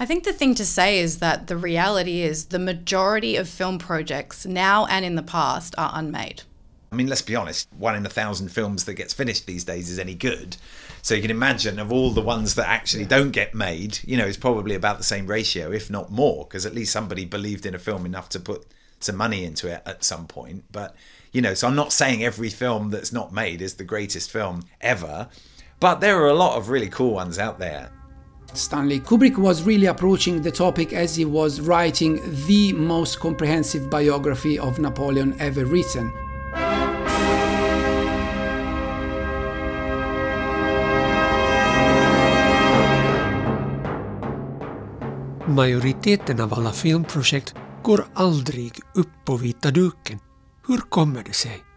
I think the thing to say is that the reality is the majority of film projects now and in the past are unmade. I mean, let's be honest, one in a thousand films that gets finished these days is any good. So you can imagine of all the ones that actually don't get made, you know, it's probably about the same ratio, if not more, because at least somebody believed in a film enough to put some money into it at some point. But, you know, so I'm not saying every film that's not made is the greatest film ever, but there are a lot of really cool ones out there. Stanley Kubrick was really approaching the topic as he was writing the most comprehensive biography of Napoleon ever written. Majoriteten av alla filmprojekt går aldrig upp på vita duken. Hur kommer det sig?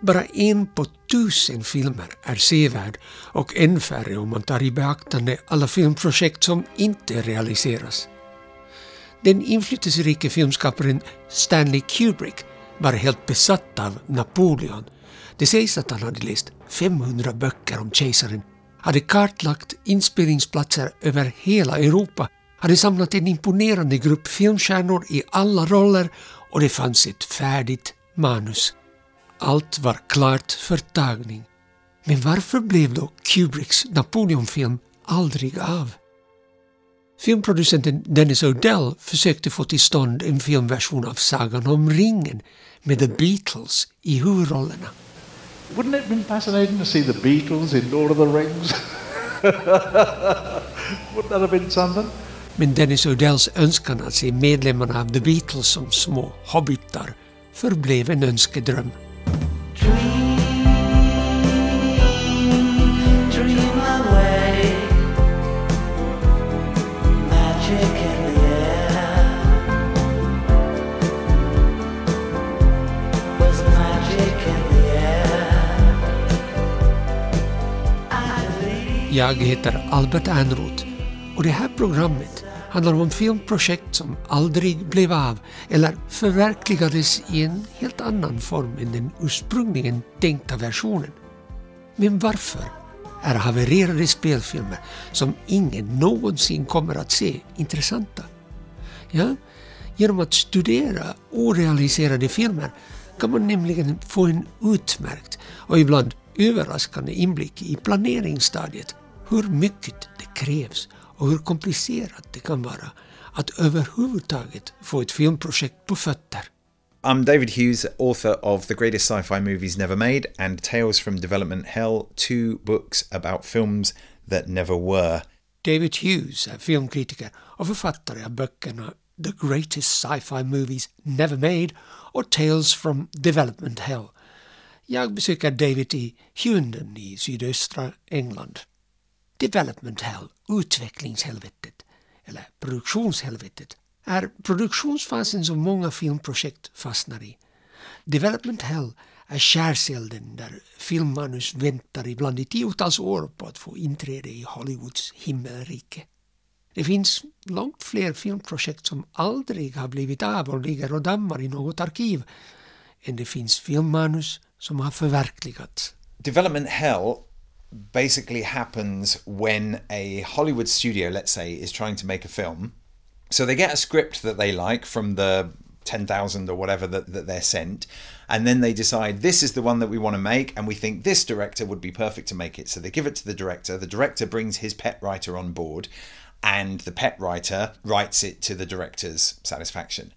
Bara en på tusen filmer är sevärd och än färre om man tar i beaktande alla filmprojekt som inte realiseras. Den inflytelserike filmskaparen Stanley Kubrick var helt besatt av Napoleon. Det sägs att han hade läst 500 böcker om kejsaren, hade kartlagt inspelningsplatser över hela Europa, hade samlat en imponerande grupp filmstjärnor i alla roller och det fanns ett färdigt manus. Allt var klart för tagning. Men varför blev då Kubricks Napoleonfilm aldrig av? Filmproducenten Dennis O'Dell försökte få till stånd en filmversion av Sagan om ringen med The Beatles i huvudrollerna. Wouldn't it been fascinating to see the Beatles in Lord of the Rings? Wouldn't that have been something? Men Dennis O'Dells önskan att se medlemmarna av The Beatles som små hobbitar förblev en önskedröm. Jag heter Albert Ernroth och det här programmet handlar om filmprojekt som aldrig blev av eller förverkligades i en helt annan form än den ursprungligen tänkta versionen. Men varför är havererade spelfilmer som ingen någonsin kommer att se intressanta? Ja, genom att studera orealiserade filmer kan man nämligen få en utmärkt och ibland överraskande inblick i planeringsstadiet, hur mycket det krävs och hur komplicerat det kan vara att överhuvudtaget få ett filmprojekt på fötter. I'm David Hughes, author of The Greatest Sci-Fi Movies Never Made and Tales from Development Hell, two books about films that never were. David Hughes är filmkritiker och författare av böckerna The Greatest Sci-Fi Movies Never Made och Tales from Development Hell. Jag besöker David i Hunden i sydöstra England. Development Hell, utvecklingshelvetet, eller produktionshelvetet, är produktionsfasen som många filmprojekt fastnar i. Development Hell är skärselden där filmmanus väntar ibland i tiotals år på att få inträde i Hollywoods himmelrike. Det finns långt fler filmprojekt som aldrig har blivit av och ligger och dammar i något arkiv än det finns filmmanus som har förverkligats. Development hell basically happens when a Hollywood studio, let's say, is trying to make a film. So they get a script that they like from the 10,000 or whatever that, that they're sent. And then they decide this is the one that we want to make, and we think this director would be perfect to make it. So they give it to the director. The director brings his pet writer on board, and the pet writer writes it to the director's satisfaction.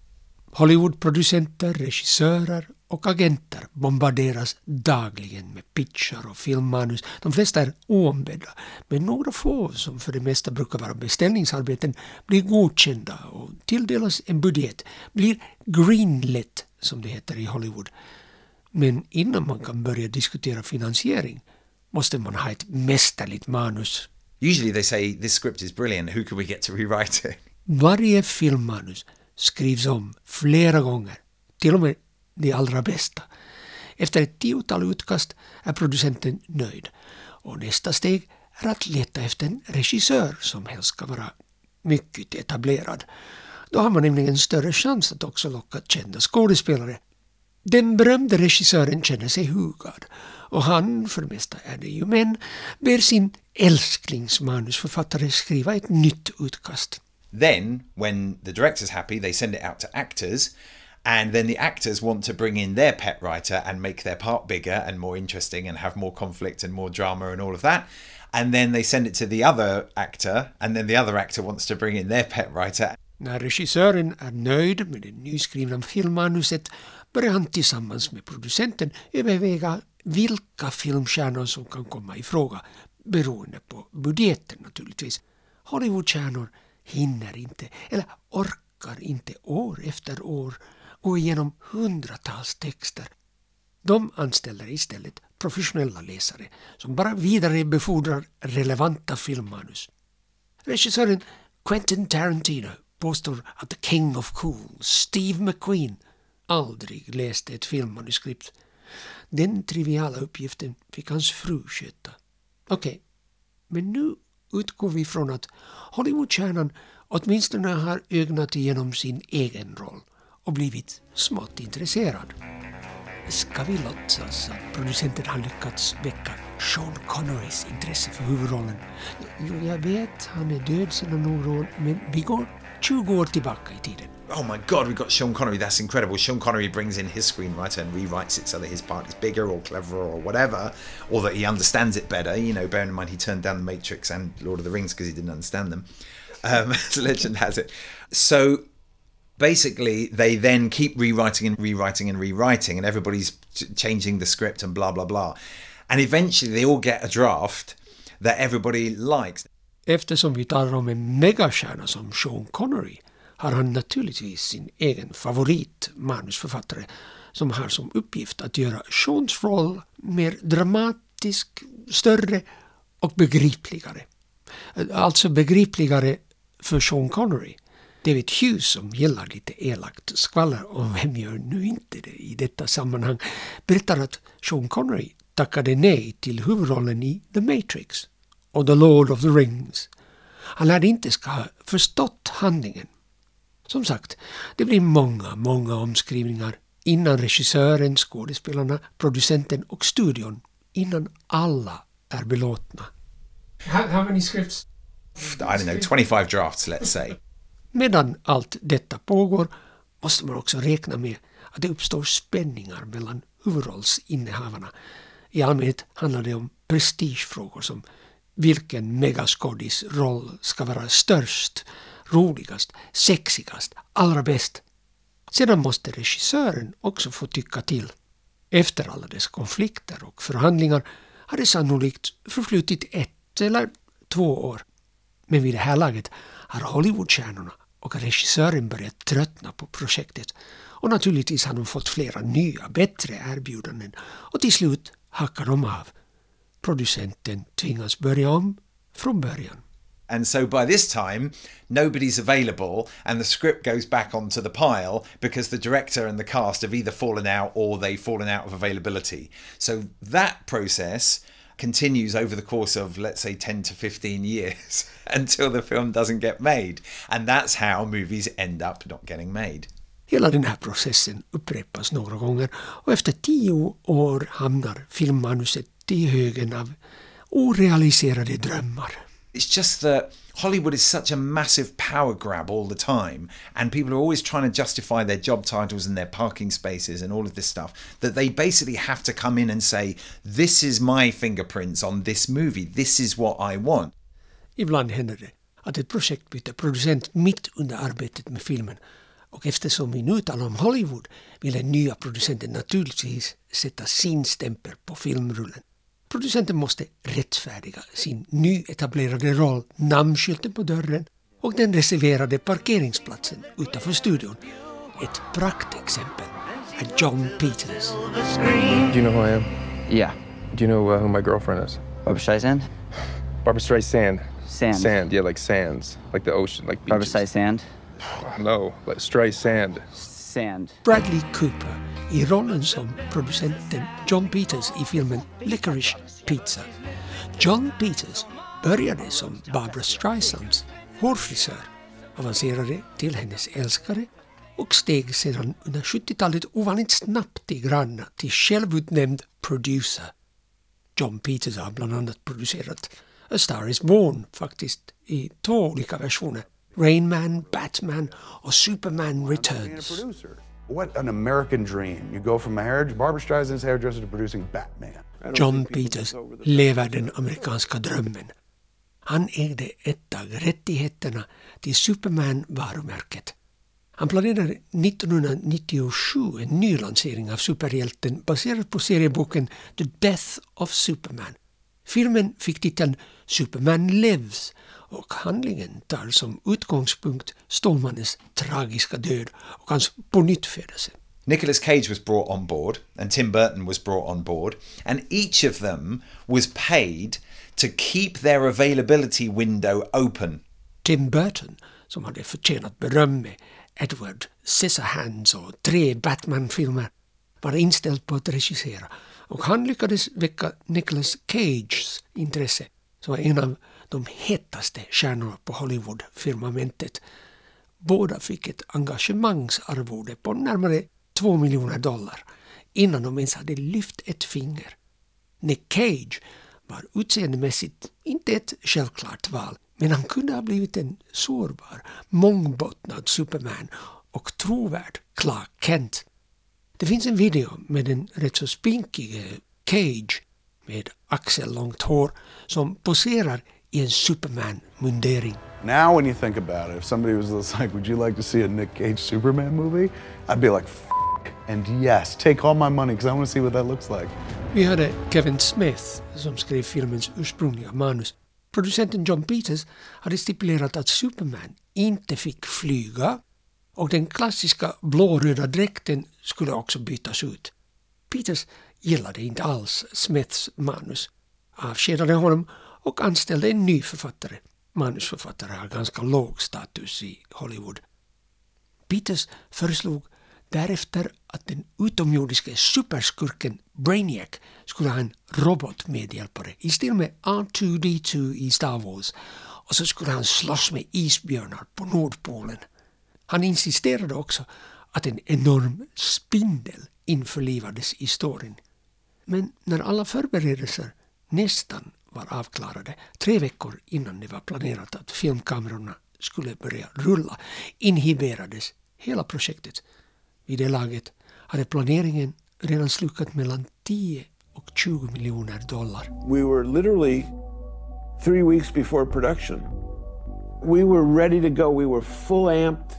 Hollywoodproducenter, regissörer och agenter bombarderas dagligen med pitchar och filmmanus. De flesta är oombedda, men några få, som för det mesta brukar vara beställningsarbeten, blir godkända och tilldelas en budget, blir greenlit, som det heter i Hollywood. Men innan man kan börja diskutera finansiering måste man ha ett mästerligt manus. Usually they say this script is brilliant. Who can we get to rewrite it? Varje filmmanus skrivs om flera gånger, till och med de allra bästa. Efter ett tiotal utkast är producenten nöjd och nästa steg är att leta efter en regissör som helst ska vara mycket etablerad. Då har man nämligen större chans att också locka kända skådespelare. Den berömde regissören känner sig hugad och han, för det mesta är det ju män, ber sin älsklingsmanusförfattare skriva ett nytt utkast. Then, when the director's happy, they send it out to actors. And then the actors want to bring in their pet writer and make their part bigger and more interesting and have more conflict and more drama and all of that. And then they send it to the other actor, and then the other actor wants to bring in their pet writer. När regissören är nöjd med det nyskrivna filmmanuset börjar han tillsammans med producenten överväga vilka filmstjärnor som kan komma i fråga beroende på budgeten naturligtvis. Hollywoodstjärnor hinner inte eller orkar inte år efter år gå igenom hundratals texter. De anställer istället professionella läsare som bara vidarebefordrar relevanta filmmanus. Regissören Quentin Tarantino påstår att the king of cool, Steve McQueen, aldrig läste ett filmmanuskript. Den triviala uppgiften fick hans fru sköta. Okej, men nu utgår vi från att Hollywoodstjärnan åtminstone har ögnat igenom sin egen roll och blivit smått intresserad. Ska vi låtsas att producenten har lyckats väcka Sean Connerys intresse för huvudrollen? Jo, jag vet, han är död sedan några år, men vi går 20 år tillbaka i tiden. Oh my god, we've got Sean Connery, that's incredible. Sean Connery brings in his screenwriter and rewrites it so that his part is bigger or cleverer or whatever, or that he understands it better. You know, bearing in mind he turned down The Matrix and Lord of the Rings because he didn't understand them, um, as legend has it. So basically they then keep rewriting and rewriting and rewriting and everybody's ch- changing the script and blah blah blah and eventually they all get a draft that everybody likes Eftersom vi talar om en megastjärna som Sean Connery har han naturligtvis sin egen favorit manusförfattare som har som uppgift att göra Seans roll mer dramatisk, större och begripligare. Alltså begripligare för Sean Connery. David Hughes som gillar lite elakt skvaller, och vem gör nu inte det i detta sammanhang, berättar att Sean Connery tackade nej till huvudrollen i The Matrix och The Lord of the Rings. Han lärde inte ska ha förstått handlingen. Som sagt, det blir många, många omskrivningar innan regissören, skådespelarna, producenten och studion, innan alla är belåtna. How, how many scripts? I don't know 25 drafts let's say Medan allt detta pågår måste man också räkna med att det uppstår spänningar mellan huvudrollsinnehavarna. I allmänhet handlar det om prestigefrågor som vilken megaskådis roll ska vara störst, roligast, sexigast, allra bäst. Sedan måste regissören också få tycka till. Efter alla dessa konflikter och förhandlingar har det sannolikt förflutit ett eller två år. Men vid det här laget Hollywoodstjärnorna och regissören tröttna på projektet och naturligtvis har de fått flera nya, bättre erbjudanden och till slut hackar de av. Producenten tvingas börja om från början. And so by this time, nobody's available, and the script goes back onto the pile because the director and the cast have either fallen out or they've fallen out of availability. So that process continues over the course of, let's say, 10 to 15 years until the film doesn't get made. And that's how movies end up not getting made. Hela den här processen upprepas några gånger och efter tio år hamnar filmmanuset i högen av orealiserade drömmar. It's just that Hollywood is such a massive power grab all the time, and people are always trying to justify their job titles and their parking spaces and all of this stuff, that they basically have to come in and say, This is my fingerprints on this movie, this is what I want. Ibland händer det att ett projekt byter producent mitt under arbetet med filmen och eftersom vi nu talar om Hollywood vill den nya producenten naturligtvis sätta sin stämpel på filmrullen. Producenten måste rättfärdiga sin nyetablerade roll, namnskylten på dörren och den reserverade parkeringsplatsen utanför studion. Ett praktexempel är John Peters. Do you know who I am? Yeah. Do you know uh, who my girlfriend is? Barbara Streisand? Barbara Streisand. Sand. Sand, yeah, like sands, like the ocean, like Barbara beaches. Streisand? No, like Streisand. Sand. Bradley Cooper i rollen som producenten John Peters i filmen Licorice Pizza. John Peters började som Barbara Streisands hårfrisör, avancerade till hennes älskare och steg sedan under 70-talet ovanligt snabbt i granna till självutnämnd producer. John Peters har bland annat producerat A Star Is Born faktiskt i två olika versioner. Rain Man, Batman och Superman being a Returns. What an American dream. You go from a hair, Barbara Streisand's hairdresser to producing Batman. John Peters lever den amerikanska drömmen. Han ägde ett dag rättigheterna till Superman-varumärket. Han planerade 1997 en ny lansering av superhjälten baserad på serieboken The Death of Superman. Filmen fick titeln Superman Lives och handlingen tar som utgångspunkt Stålmannens tragiska död och hans pånyttfödelse. Nicolas Cage was brought on board and Tim Burton was brought on board, and each of them was paid to keep their availability window open. Tim Burton, som hade förtjänat beröm med Edward Scissorhands och tre Batman-filmer, var inställd på att regissera och han lyckades väcka Nicolas Cages intresse som var en av de hetaste stjärnorna på Hollywood-firmamentet. Båda fick ett engagemangsarvode på närmare två miljoner dollar innan de ens hade lyft ett finger. Nick Cage var utseendemässigt inte ett självklart val, men han kunde ha blivit en sårbar, mångbottnad Superman och trovärd Clark Kent. Det finns en video med den rätt så spinkige Cage med axellångt hår som poserar i en Superman-mundering. Now, when you think about it, if somebody was like, Would you like to see a Nick Cage Superman movie? I'd be like, F and yes, take all my money because I want to see what that looks like. Vi hade Kevin Smith som skrev filmens ursprungliga manus. Producenten John Peters hade stipulerat att Superman inte fick flyga och den klassiska blåröda dräkten skulle också bytas ut. Peters gillade inte alls Smiths manus, avskedade honom och anställde en ny författare. Manusförfattare har ganska låg status i Hollywood. Peters föreslog därefter att den utomjordiske superskurken Brainiac skulle ha en robotmedhjälpare i stil med R2D2 i Star Wars och så skulle han slåss med isbjörnar på Nordpolen. Han insisterade också att en enorm spindel införlivades i storyn. Men när alla förberedelser nästan var avklarade, tre veckor innan det var planerat att filmkamerorna skulle börja rulla, inhiberades hela projektet. Vid det laget hade planeringen redan slukat mellan 10 och 20 miljoner dollar. We were literally three weeks before production. We were ready to go. We were full amped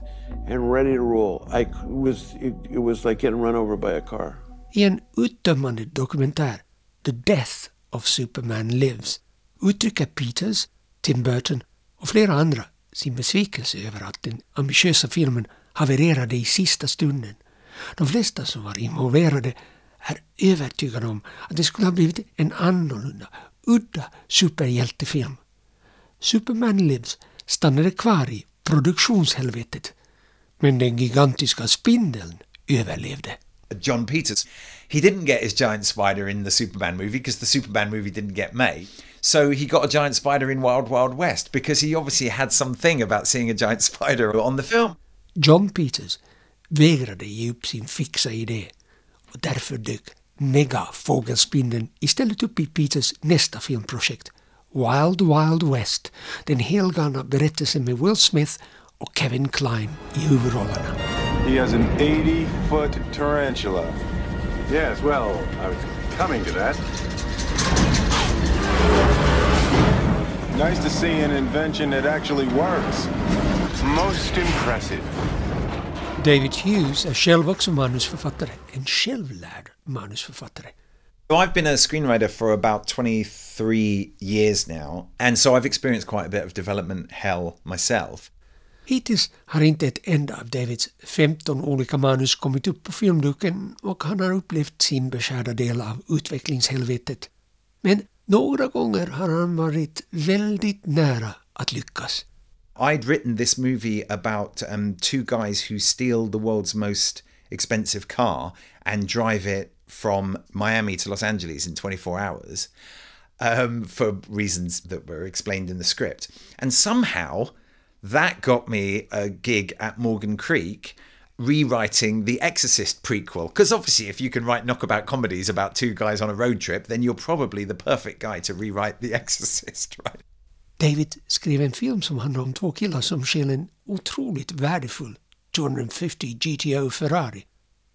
and ready to roll. I was it, it was like getting run over by a car. I en uttömmande dokumentär, The Death of Superman Lives, uttrycker Peters, Tim Burton och flera andra sin besvikelse över att den ambitiösa filmen havererade i sista stunden. De flesta som var involverade är övertygade om att det skulle ha blivit en annorlunda, udda superhjältefilm. Superman Lives stannade kvar i produktionshelvetet, men den gigantiska spindeln överlevde. John Peters, he didn't get his giant spider in the Superman movie because the Superman movie didn't get made. So he got a giant spider in Wild Wild West because he obviously had something about seeing a giant spider on the film. John Peters vägrade ge upp sin fixa idé och därför dök megafågelspindeln istället upp i Peters nästa filmprojekt Wild Wild West, den helgalna berättelsen med Will Smith och Kevin Kline i huvudrollerna. He has an 80 foot tarantula. Yes, well, I was coming to that. Nice to see an invention that actually works. Most impressive. David Hughes är själv också manusförfattare, en självlärd manusförfattare. So I've been a screenwriter for about 23 years now, and so I've experienced quite a bit of development hell myself. Hittills har inte ett enda av Davids 15 olika manus kommit upp på filmduken och han har upplevt sin beskärda del av utvecklingshelvetet. Men några gånger har han varit väldigt nära att lyckas. I'd written this movie about um, two guys who steal the world's most expensive car and drive it from Miami to Los Angeles in 24 hours um, for reasons that were explained in the script. And somehow that got me a gig at Morgan Creek rewriting the Exorcist prequel. Because obviously, if you can write knockabout comedies about two guys on a road trip, then you're probably the perfect guy to rewrite The Exorcist, right? David skrev en film som handlar om två killar som stjäl en otroligt värdefull 250 GTO Ferrari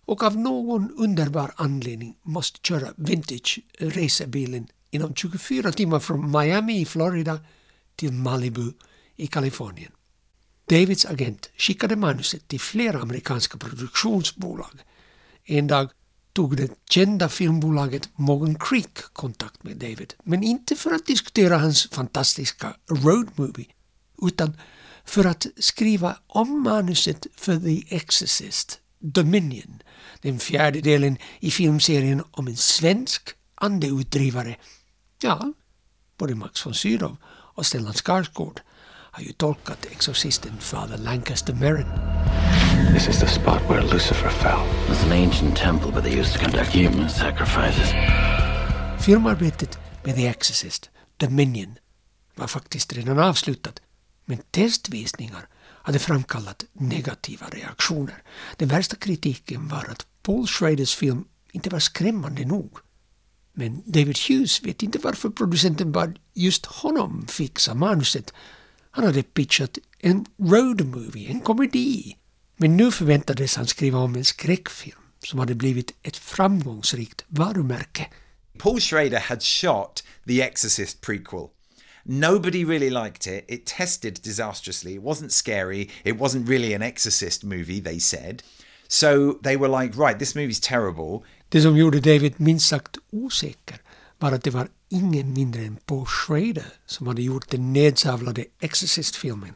och av någon underbar anledning måste köra vintage racerbilen inom 24 timmar från Miami i Florida till Malibu i Kalifornien. Davids agent skickade manuset till flera amerikanska produktionsbolag. En dag tog det kända filmbolaget Morgan Creek kontakt med David, men inte för att diskutera hans fantastiska road movie, utan för att skriva om manuset för The Exorcist, Dominion, den fjärde delen i filmserien om en svensk andeutdrivare. Ja, både Max von Sydow och Stellan Skarsgård har ju tolkat exorcisten Father Lancaster Merrin. This is the spot where Lucifer fell. It was an ancient temple, but they used to conduct human sacrifices. Filmarbetet med The Exorcist, Dominion, var faktiskt redan avslutat, men testvisningar hade framkallat negativa reaktioner. Den värsta kritiken var att Paul Schraders film inte var skrämmande nog. Men David Hughes vet inte varför producenten bad just honom fixa manuset. Han hade pitchat en road movie, en komedi. Men nu förväntades han skriva om en skräckfilm som hade blivit ett framgångsrikt varumärke. Paul Schrader had shot the Exorcist prequel. Nobody really liked it. It tested disastrously. It wasn't scary. It wasn't really an Exorcist movie, they said. So they were like, right, this movie's terrible. Det som gjorde David minst sagt osäker var att det var ingen mindre än Paul Schrader som hade gjort den nedsavlade Exorcist-filmen.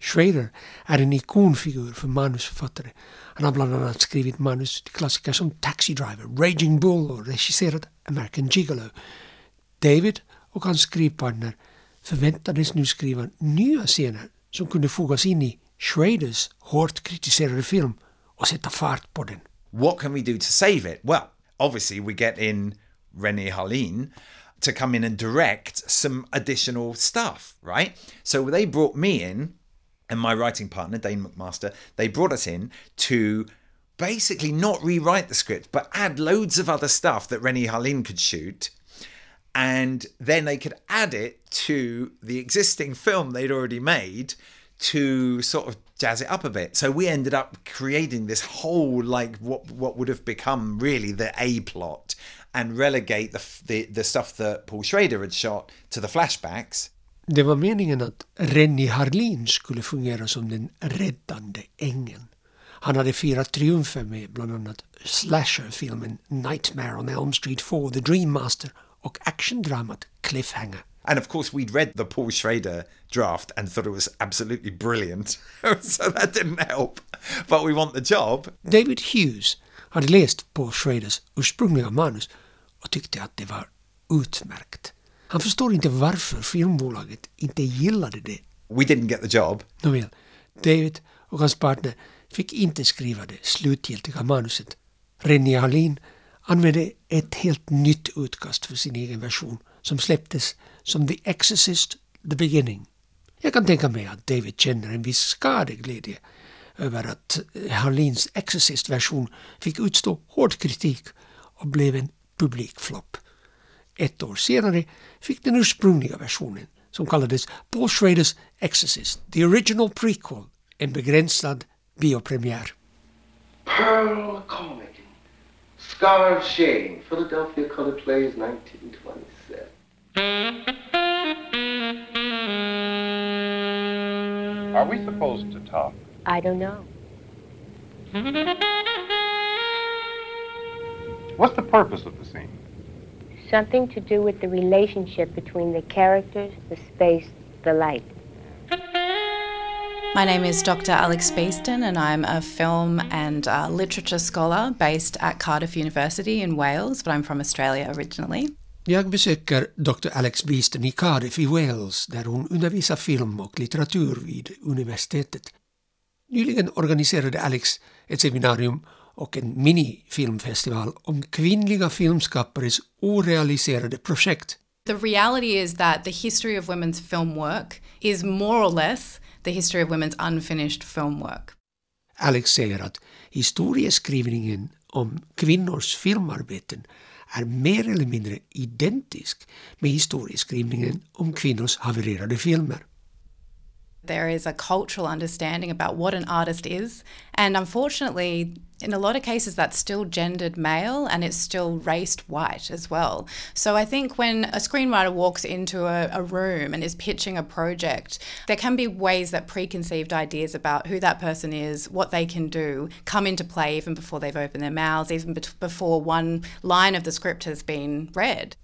Schrader är en ikonfigur för manusförfattare. Han har bland annat skrivit manus till klassiker som Taxi Driver, Raging Bull och regisserat American Gigolo. David och hans skrivpartner förväntades nu skriva nya scener som kunde fogas in i Schraders hårt kritiserade film och sätta fart på den. What can we do to save it? Well, obviously, we get in René Harlin to come in and direct some additional stuff, right? So they brought me in and my writing partner, Dane McMaster, they brought us in to basically not rewrite the script, but add loads of other stuff that Rennie Harleen could shoot. And then they could add it to the existing film they'd already made to sort of jazz it up a bit. So we ended up creating this whole like what what would have become really the A plot and relegate the the, the stuff that Paul Schrader had shot to the flashbacks. Det var meningen att Rennie Harlin skulle fungera som den räddande ängeln. Han hade firat triumfer med bland annat slasherfilmen Nightmare on Elm Street 4, The Dream Master och actiondramat Cliffhanger. And of course, we'd read the Paul Schrader draft and thought it was absolutely brilliant. so that didn't help. But we want the job. David Hughes hade läst Paul Schraders ursprungliga manus och tyckte att det var utmärkt. Han förstår inte varför filmbolaget inte gillade det. We didn't get the job. Nåväl, David och hans partner fick inte skriva det slutgiltiga manuset. Rennie Harlin använde ett helt nytt utkast för sin egen version som släpptes som The Exorcist The Beginning. Jag kan tänka mig att David känner en viss skadeglädje över att Harlins Exorcist-version fick utstå hård kritik och blev en publikflopp. Ett år senare fick den ursprungliga versionen, som kallades Paul Schraders Exorcist, The Original Prequel, en begränsad biopremiär. Pearl Cornigan, Scar of Shame, Philadelphia Color Plays 1927. Are we supposed to talk? I don't know. What's the purpose of the scene? Something to do with the relationship between the characters, the space, the light. My name is Dr. Alex Beeston, and I'm a film and uh, literature scholar based at Cardiff University in Wales, but I'm from Australia originally. Jag besöker Dr. Alex Beeston i Cardiff i Wales där hon undervisar film och litteratur vid universitetet. Nyligen organiserade Alex ett seminarium och en minifilmfestival om kvinnliga filmskapares orealiserade projekt. The reality is that the history of women's film work is more or less the history of women's unfinished film work. Alex säger att historieskrivningen om kvinnors filmarbeten är mer eller mindre identisk med historieskrivningen om kvinnors havererade filmer. There is a cultural understanding about what an artist is, and unfortunately, in a lot of cases, that's still gendered male and it's still raced white as well. So I think when a screenwriter walks into a, a, room and is pitching a project, there can be ways that preconceived ideas about who that person is, what they can do, come into play even before they've opened their mouths, even before one line of the script has been read.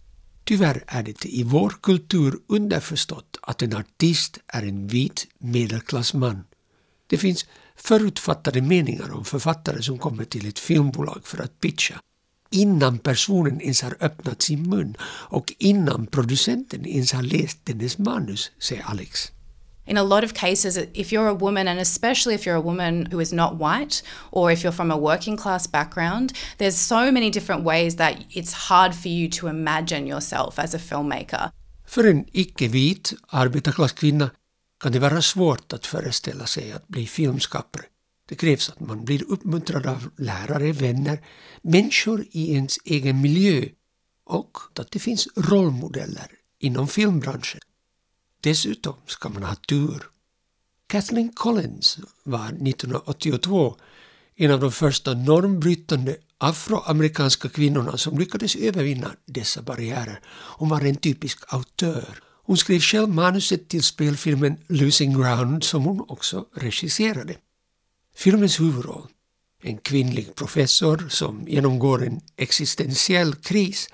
Tyvärr är det i vår kultur underförstått att en artist är en vit medelklassman. Det finns förutfattade meningar om författare som kommer till ett filmbolag för att pitcha innan personen ens har öppnat sin mun och innan producenten ens har läst dennes manus, säger Alex. In a lot of cases, if you're a woman, and especially if you're a woman who is not white, or if you're from a working class background, there's so many different ways that it's hard for you to imagine yourself as a filmmaker. För en icke-vit arbetarklasskvinna kan det vara svårt att föreställa sig att bli filmskapare. Det krävs att man blir uppmuntrad av lärare, vänner, människor i ens egen miljö och att det finns rollmodeller inom filmbranschen. Dessutom ska man ha tur. Kathleen Collins var 1982 en av de första normbrytande afroamerikanska kvinnorna som lyckades övervinna dessa barriärer. Hon var en typisk autör. Hon skrev själv manuset till spelfilmen Losing Ground som hon också regisserade. Filmens huvudroll, en kvinnlig professor som genomgår en existentiell kris,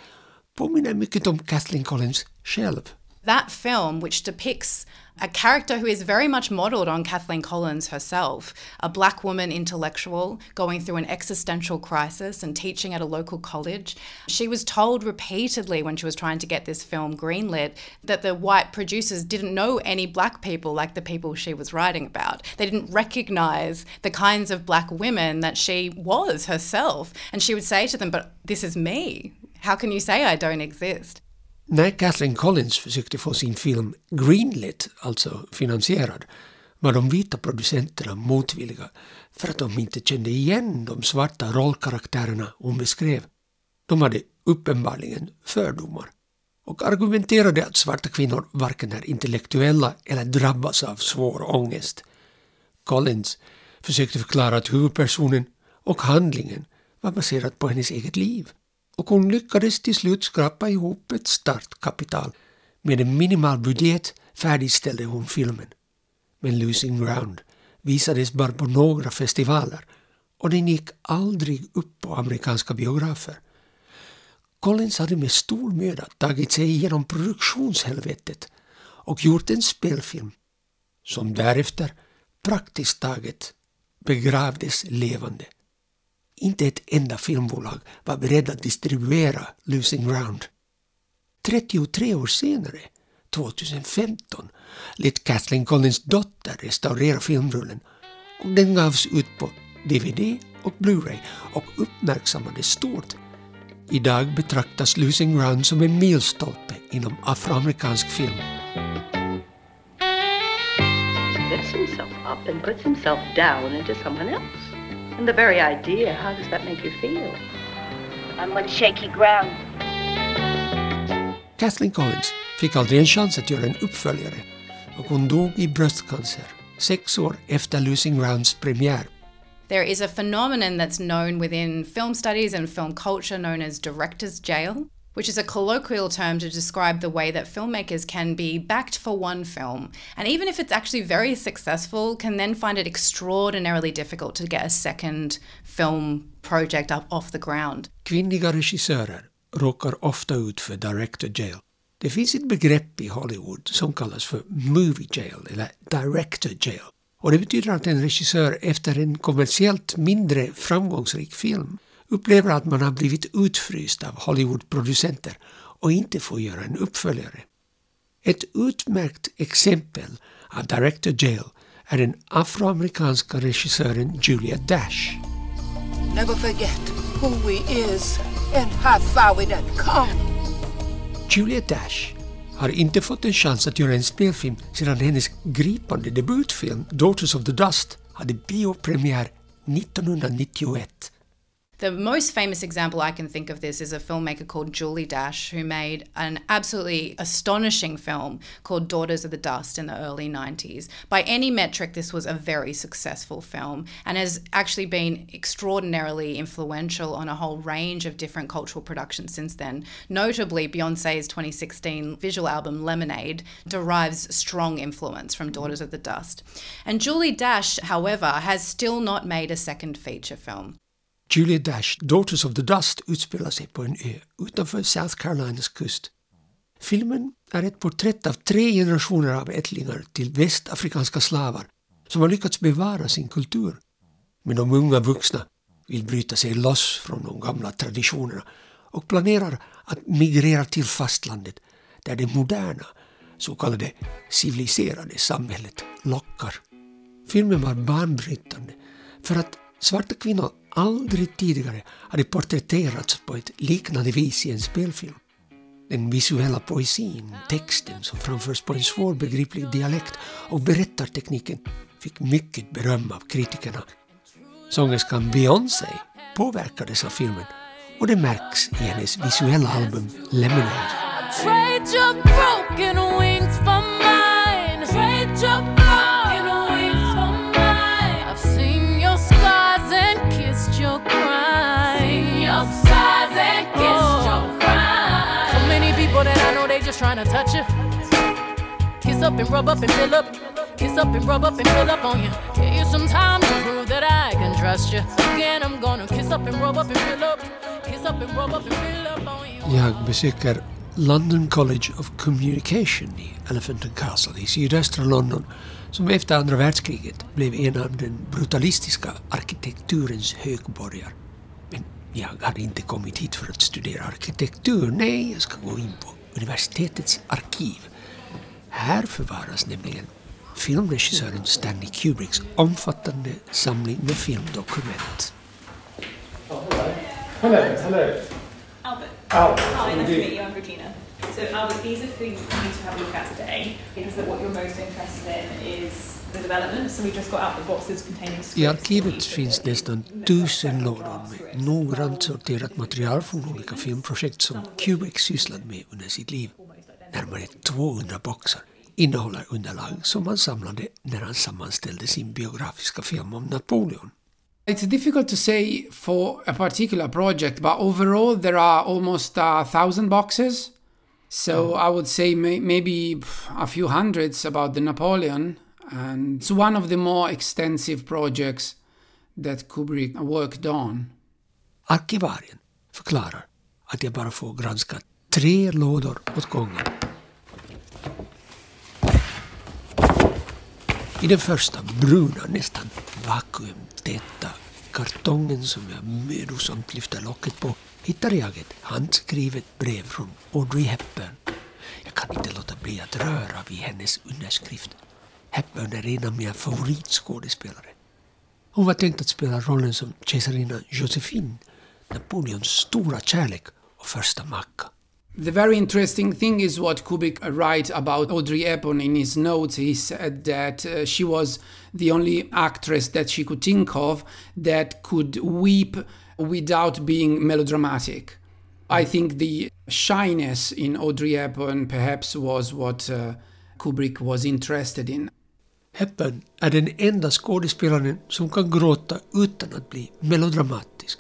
påminner mycket om Kathleen Collins själv. That film, which depicts a character who is very much modelled on Kathleen Collins herself, a black woman intellectual going through an existential crisis and teaching at a local college. She was told repeatedly when she was trying to get this film greenlit that the white producers didn't know any black people like the people she was writing about. They didn't recognise the kinds of black women that she was herself. And she would say to them, But this is me. How can you say I don't exist? När Kathleen Collins försökte få sin film greenlit, alltså finansierad, var de vita producenterna motvilliga för att de inte kände igen de svarta rollkaraktärerna hon beskrev. De hade uppenbarligen fördomar och argumenterade att svarta kvinnor varken är intellektuella eller drabbas av svår ångest. Collins försökte förklara att huvudpersonen och handlingen var baserat på hennes eget liv och hon lyckades till slut skrapa ihop ett startkapital. Med en minimal budget färdigställde hon filmen. Men Losing Ground visades bara på några festivaler och den gick aldrig upp på amerikanska biografer. Collins hade med stor möda tagit sig igenom produktionshelvetet och gjort en spelfilm som därefter praktiskt taget begravdes levande. Inte ett enda filmbolag var beredd att distribuera Losing Ground. 33 år senare, 2015, lät Kathleen Collins dotter restaurera filmrullen och den gavs ut på DVD och Blu-ray och uppmärksammades stort. Idag betraktas Losing Ground som en milstolpe inom afroamerikansk film. Lifts himself up and puts himself down into someone else. And the very idea, how does that make you feel? I'm on shaky ground. Kathleen Collins fick aldrig en chans att göra en uppföljare och hon dog i bröstcancer sex år efter Losing Grounds premiär. There is a phenomenon that's known within film studies and film culture known as director's jail, which is a colloquial term to describe the way that filmmakers can be backed for one film, and even if it's actually very successful, can then find it extraordinarily difficult to get a second film project up off the ground. Kvinnliga regissörer råkar ofta ut för director jail. Det finns ett begrepp i Hollywood som kallas för movie jail eller director jail. Och det betyder att en regissör efter en kommersiellt mindre framgångsrik film upplever att man har blivit utfryst av Hollywoodproducenter och inte får göra en uppföljare. Ett utmärkt exempel av Director Jail är den afroamerikanska regissören Julia Dash. Never forget who we is and how far we done come. Julia Dash har inte fått en chans att göra en spelfilm sedan hennes gripande debutfilm Daughters of the Dust hade biopremiär 1991. The most famous example I can think of this is a filmmaker called Julie Dash, who made an absolutely astonishing film called Daughters of the Dust in the early 90s. By any metric, this was a very successful film and has actually been extraordinarily influential on a whole range of different cultural productions since then. Notably, Beyonce's 2016 visual album Lemonade derives strong influence from Daughters of the Dust. And Julie Dash, however, has still not made a second feature film. Julia Dash, Daughters of the Dust utspelar sig på en ö utanför South Carolinas kust. Filmen är ett porträtt av tre generationer av ättlingar till västafrikanska slavar som har lyckats bevara sin kultur. Men de unga vuxna vill bryta sig loss från de gamla traditionerna och planerar att migrera till fastlandet där det moderna, så kallade civiliserade samhället lockar. Filmen var banbrytande för att svarta kvinnor aldrig tidigare hade porträtterats på ett liknande vis i en spelfilm. Den visuella poesin, texten som framförs på en svårbegriplig dialekt och berättartekniken fick mycket beröm av kritikerna. Sångerskan Beyoncé påverkades av filmen och det märks i hennes visuella album Lemonade. Up and rub up and fill up. Kiss up and rub up and fill up on you. Give you some time to prove that I can trust you. Again, I'm gonna kiss up and rub up and fill up. Kiss up and rub up and fill up on you. Jag besöker London College of Communication i Elephant and Castle i sydöstra London som efter andra världskriget blev en av den brutalistiska arkitekturens högborgar. Men jag hade inte kommit hit för att studera arkitektur. Nej, jag ska gå in på universitetets arkiv. Här förvaras nämligen filmregissören Stanley Kubricks omfattande samling med filmdokument. Hello, hello. Albert. Albert. Hi, nice to meet you. I'm Regina. So, Albert, these are things for you to have a look at today because that what you're most interested in is the development. So, we just got out the boxes containing I arkivet finns nästan tusen lådor med noggrant sorterat material från olika filmprojekt som Kubrick sysslat med under sitt liv. Närmare 200 boxar innehåller underlag som han samlade när han sammanställde sin biografiska film om Napoleon. It's difficult to say for a particular project, but overall there are almost a thousand boxes. So I would say may- maybe a few hundreds about the Napoleon, and it's one of the more extensive projects that Kubrick worked on. Arkivarien förklarar att jag bara får granska tre lådor åt gången. I den första bruna, nästan vakuumtäta kartongen som jag mödosamt lyfter locket på hittar jag ett handskrivet brev från Audrey Hepburn. Jag kan inte låta bli att röra vid hennes underskrift. Hepburn är en av mina favoritskådespelare. Hon var tänkt att spela rollen som kejsarinna Josephine, Napoleons stora kärlek och första macka. The very interesting thing is what Kubrick writes about Audrey Hepburn in his notes. He said that uh, she was the only actress that she could think of that could weep without being melodramatic. I think the shyness in Audrey Hepburn perhaps was what uh, Kubrick was interested in. Hepburn är den enda skådespelaren som kan gråta utan att bli melodramatisk.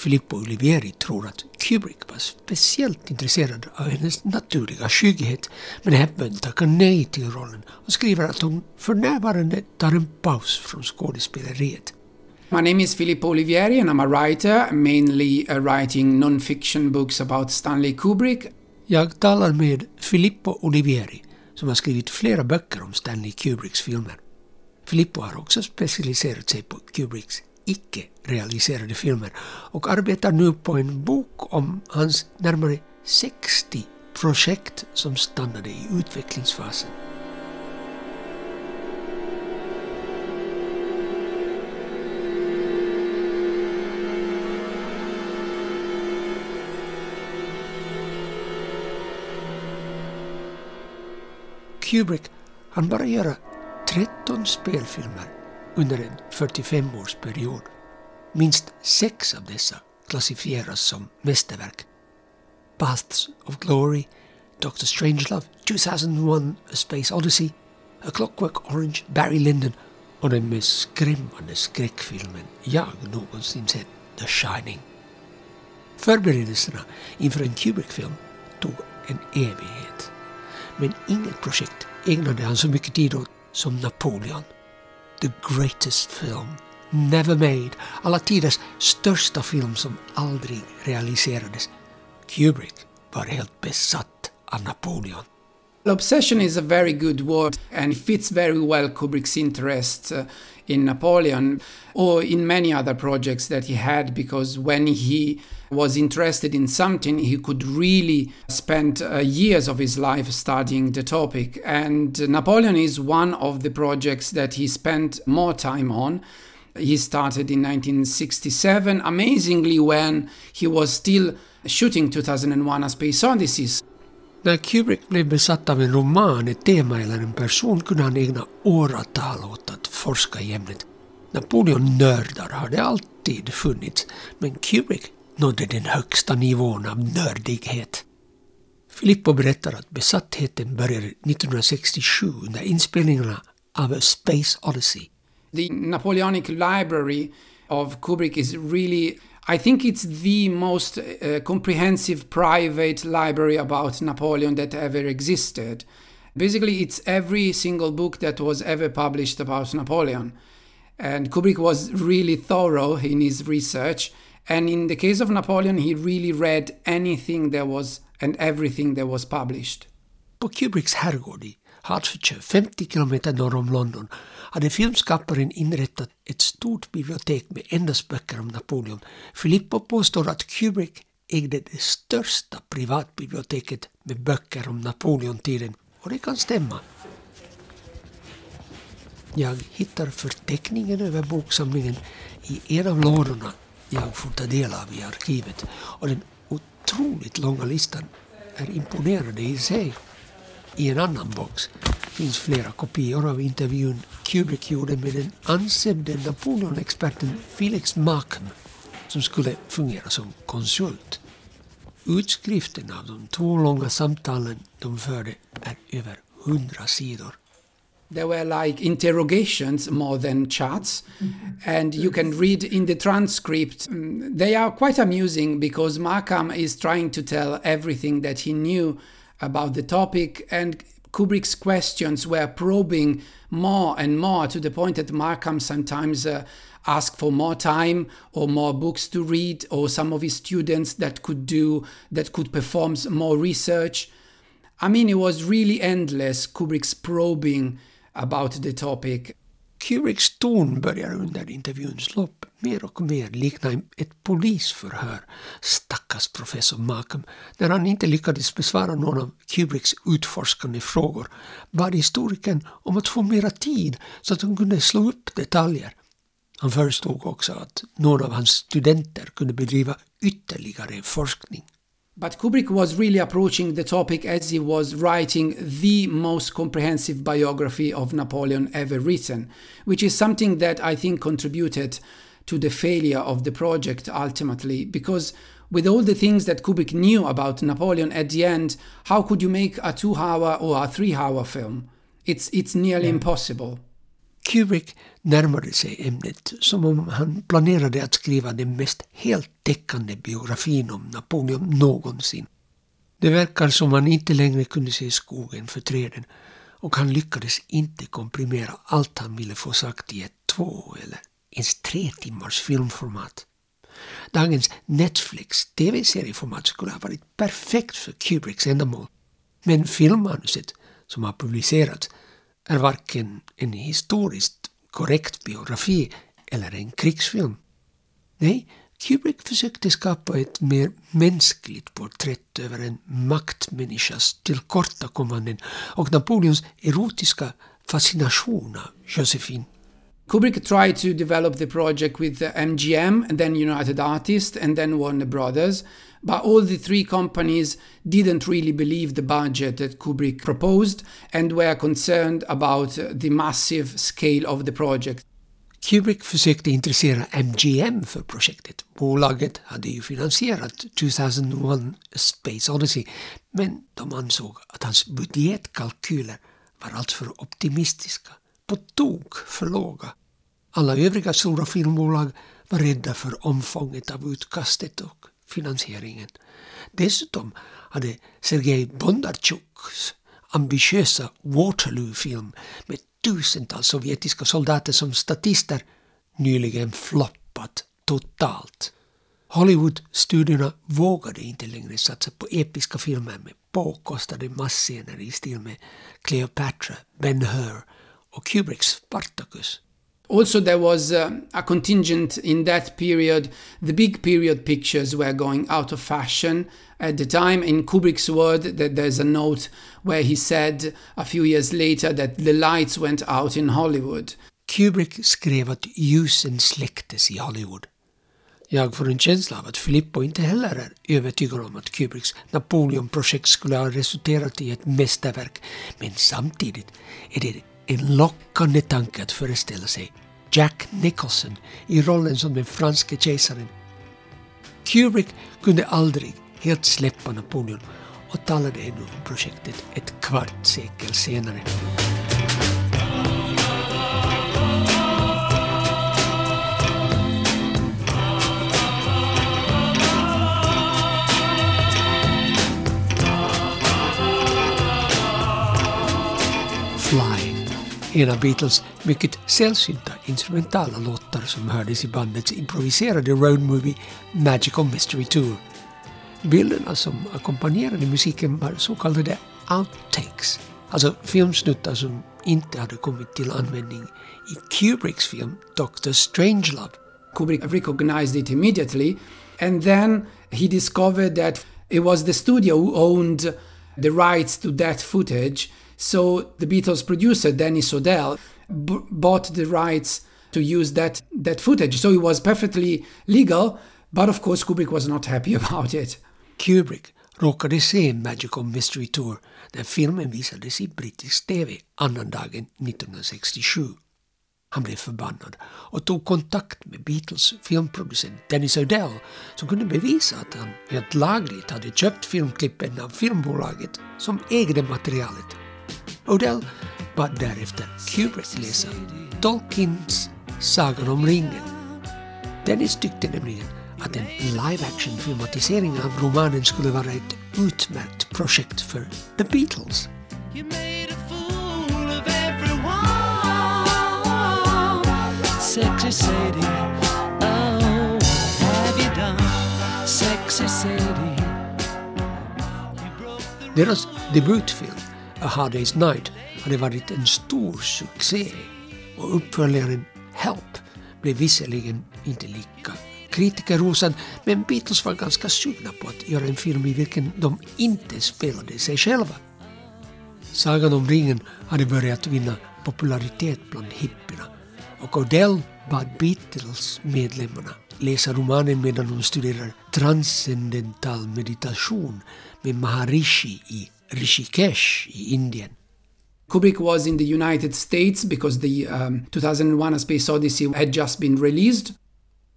Filippo Olivieri tror att Kubrick var speciellt intresserad av hennes naturliga skygghet men Hepburn tackar nej till rollen och skriver att hon för närvarande tar en paus från skådespeleriet. My name is Filippo Olivieri and I'm a writer, mainly uh, writing non-fiction books about Stanley Kubrick. Jag talar med Filippo Olivieri som har skrivit flera böcker om Stanley Kubricks filmer. Filippo har också specialiserat sig på Kubricks icke-realiserade filmer och arbetar nu på en bok om hans närmare 60 projekt som stannade i utvecklingsfasen. Kubrick hann bara göra 13 spelfilmer under en 45-årsperiod. Minst sex av dessa klassifieras som mästerverk. Paths of Glory, ”Dr. Strangelove, 2001 A Space Odyssey, A Clockwork Orange, Barry Lyndon och den mest skrämmande skräckfilmen jag någonsin sett, The Shining. Förberedelserna inför en Kubrick-film tog en evighet. Men inget projekt ägnade han så mycket tid åt som Napoleon. The greatest film never made. Alla tiders största film som aldrig realiserades. Kubrick var helt besatt av Napoleon. Obsession is a very good word and fits very well Kubrick's interest uh, in Napoleon or in many other projects that he had because when he was interested in something he could really spend uh, years of his life studying the topic. And Napoleon is one of the projects that he spent more time on. He started in 1967 amazingly when he was still shooting 2001 A Space Odyssey. När Kubrick blev besatt av en roman, eller en person kunde han ägna åratal åt att forska i ämnet. Napoleon-nördar har det alltid funnits, men Kubrick nådde den högsta nivån av nördighet. Filippo berättar att besattheten började 1967 under inspelningarna av A Space Odyssey. The Napoleonic Library of Kubrick is really I think it's the most uh, comprehensive private library about Napoleon that ever existed. Basically, it's every single book that was ever published about Napoleon. And Kubrick was really thorough in his research. And in the case of Napoleon, he really read anything that was and everything that was published. På Kubricks herrgård i Hertfordshire, 50 kilometer norr om London, hade filmskaparen inrättat ett stort bibliotek med endast böcker om Napoleon. Filippo påstår att Kubrick ägde det största privatbiblioteket med böcker om Napoleontiden och det kan stämma. Jag hittar förteckningen över boksamlingen i en av lådorna jag får ta del av i arkivet och den otroligt långa listan är imponerande i sig. I en annan box finns flera kopior av intervjun Kubrick gjorde med den ansedde Napoleon-experten Felix Markham som skulle fungera som konsult. Utskriften av de två långa samtalen de förde är över hundra sidor. There were like interrogations more than chats, and you can read in the transcript. mm, They are quite amusing because Markham is trying to tell everything that he knew about the topic, and Kubrick's questions were probing more and more to the point that Markham sometimes uh, asked for more time or more books to read, or some of his students that could do that could perform more research. I mean, it was really endless. Kubrick's probing about the topic. Kubricks ton börjar under intervjuns lopp mer och mer likna ett polisförhör, stackars professor Malcolm, när han inte lyckades besvara någon av Kubricks utforskande frågor, bad historikern om att få mera tid så att han kunde slå upp detaljer. Han föreslog också att någon av hans studenter kunde bedriva ytterligare forskning. But Kubrick was really approaching the topic as he was writing the most comprehensive biography of Napoleon ever written, which is something that I think contributed to the failure of the project ultimately, because with all the things that Kubrick knew about Napoleon at the end, how could you make a two hour or a three hour film? It's, it's nearly impossible. Kubrick närmade sig ämnet som om han planerade att skriva den mest heltäckande biografin om Napoleon någonsin. Det verkar som han inte längre kunde se skogen för träden och han lyckades inte komprimera allt han ville få sagt i ett två eller ens tre timmars filmformat. Dagens Netflix tv-serieformat skulle ha varit perfekt för Kubricks ändamål. Men filmmanuset som har publicerats är varken en historiskt korrekt biografi eller en krigsfilm. Nej, Kubrick försökte skapa ett mer mänskligt porträtt över en maktmänniskas tillkortakommanden och Napoleons erotiska fascination av Josephine. Kubrick tried to develop the project with MGM and then United Artists and then Warner Brothers, but all the three companies didn't really believe the budget that Kubrick proposed and were concerned about uh, the massive scale of the project. Kubrick försökte intressera MGM för projektet. Bolaget hade ju finansierat 2001 A Space Odyssey men de ansåg att hans budgetkalkyler var alltför optimistiska, på tok för låga. Alla övriga stora filmbolag var rädda för omfånget av utkastet och finansieringen. Dessutom hade Sergej Bondarchuks ambitiösa Waterloo-film med tusentals sovjetiska soldater som statister nyligen floppat totalt. Hollywood-studierna vågade inte längre satsa på episka filmer med påkostade massscener i stil med Cleopatra, Ben-Hur och Kubricks Spartacus. Also, there was uh, a contingent in that period. The big period pictures were going out of fashion at the time. In Kubrick's word, that there's a note where he said a few years later that the lights went out in Hollywood. Kubrick skrev att ljusen släcktes i Hollywood. Jag får en känsla av att Filippo inte heller är övertygad om att Kubricks Napoleon-projekt skulle ha resulterat i ett mästerverk. Men samtidigt är det en lockande tanke att föreställa sig Jack Nicholson i rollen som den franske kejsaren. Kubrick kunde aldrig helt släppa Napoleon och talade ännu om projektet ett kvart sekel senare. En av Beatles mycket sällsynta instrumentala låtar som hördes i bandets improviserade roadmovie Magical Mystery Tour. Bilderna som ackompanjerade musiken var så kallade outtakes, alltså filmsnuttar som inte hade kommit till användning i Kubricks film Dr. Strangelove. Kubrick recognized it immediately, and then he discovered that it was the studio who owned the rights to that footage. So the Beatles producer Dennis O'Dell b- bought the rights to use that that footage. So it was perfectly legal, but of course Kubrick was not happy about it. Kubrick råkade se Magical Mystery Tour när filmen visades i brittisk TV annandagen 1967. Han blev förbannad och tog kontakt med Beatles filmproducent Dennis O'Dell som kunde bevisa att han helt lagligt hade köpt filmklippen av filmbolaget som ägde materialet. O'Dell bad därefter Kubrick läsa Tolkiens Sagan om ringen. Dennis tyckte nämligen att en live-action-filmatisering av romanen skulle vara ett utmärkt projekt för The Beatles. Sexy Sadie, oh, what have you done? Sexy Sadie. Deras debutfilm A Hard Day's Night hade varit en stor succé och uppföljaren Help blev visserligen inte lika kritikerrosad men Beatles var ganska sugna på att göra en film i vilken de inte spelade sig själva. Sagan om ringen hade börjat vinna popularitet bland hippierna och Odell bad Beatles-medlemmarna läsa romanen medan de studerar transcendental meditation med Maharishi i Rishikesh i Indien. Kubrick was in the United States because the um, 2001 A Space Odyssey had just been released.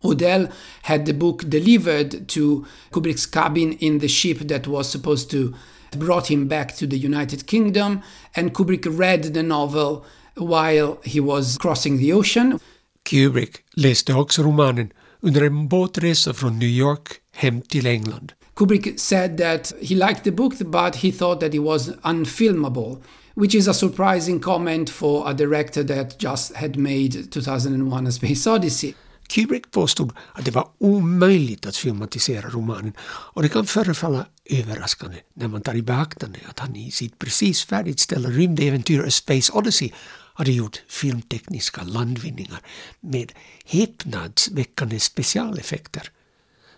Odell had the book delivered to Kubrick's cabin in the ship that was supposed to brought him back to the United Kingdom and Kubrick read the novel while he was crossing the ocean. Kubrick läste också romanen under en båtresa från New York hem till England. Kubrick said that he liked the book but he thought that it was unfilmable, which is a surprising comment for a director that just had made 2001 A Space Odyssey. Kubrick påstod att det var omöjligt att filmatisera romanen och det kan förefalla överraskande när man tar i beaktande att han i sitt precis färdigställda rymdäventyr A Space Odyssey hade gjort filmtekniska landvinningar med häpnadsväckande specialeffekter.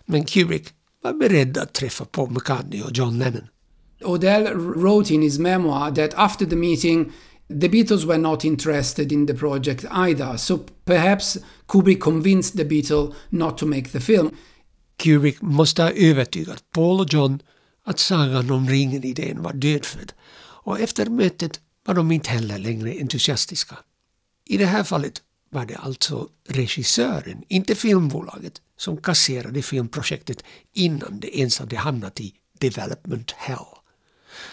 Men Kubrick var beredd att träffa Paul McCartney och John Lennon. Odell wrote in his memoir that after the meeting, the Beatles were not interested in the project either, so perhaps Kubrick convinced the Beatles not to make the film. Kubrick måste ha övertygat Paul och John att sagan om ringen-idén var dödfödd och efter mötet var de inte heller längre entusiastiska. I det här fallet var det alltså regissören, inte filmbolaget, som kasserade filmprojektet innan det ens hade hamnat i development hell.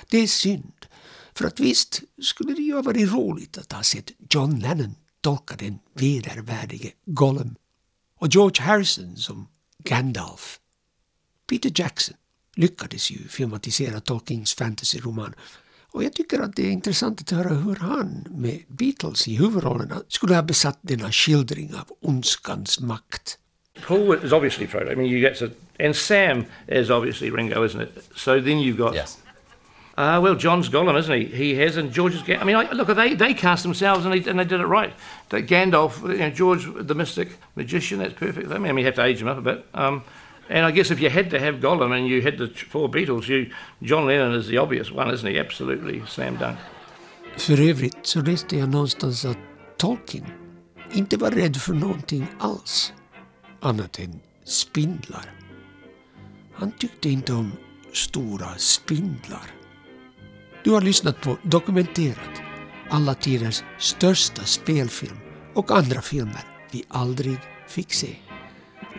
Det är synd, för att visst skulle det ju ha varit roligt att ha sett John Lennon tolka den vedervärdige Gollum och George Harrison som Gandalf. Peter Jackson lyckades ju filmatisera Tolkiens fantasyroman och jag tycker att det är intressant att höra hur han med Beatles i huvudrollerna skulle ha besatt denna skildring av ondskans makt. Paul is obviously Frodo. I mean, you get to, and Sam is obviously Ringo, isn't it? So then you've got. Yes. Uh, well, John's Gollum, isn't he? He has, and George's. is. I mean, I, look, they they cast themselves and they, and they did it right. Gandalf, you know, George, the mystic magician, that's perfect. I mean, you have to age him up a bit. Um, and I guess if you had to have Gollum and you had the four Beatles, you John Lennon is the obvious one, isn't he? Absolutely slam dunk. För övrigt så läste jag någonstans att Tolkien inte var rädd för någonting alls, annat än spindlar. Han tyckte inte om stora spindlar. Du har lyssnat på Dokumenterat, alla tiders största spelfilm och andra filmer vi aldrig fick se.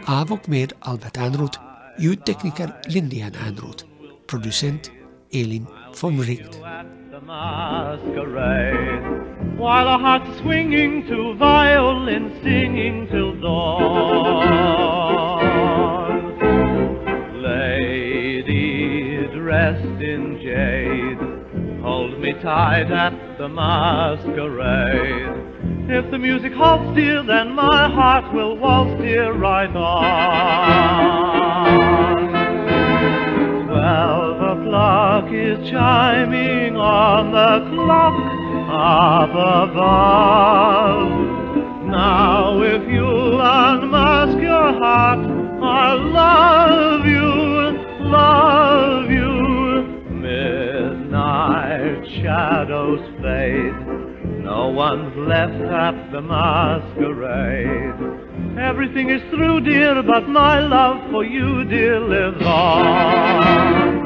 Av och med Albert Ernroth, ljudtekniker Lindian Ernroth, producent Elin von Wright. While our hearts are swinging to violin singing till dawn. Lady dressed in jade, hold me tight at the masquerade. If the music halts, dear, then my heart will waltz, dear, right on. Twelve o'clock is chiming on the clock up above. Now if you'll unmask your heart, I'll love you, love you. Midnight shadows fade. No one's left at the masquerade. Everything is through, dear, but my love for you, dear, lives on.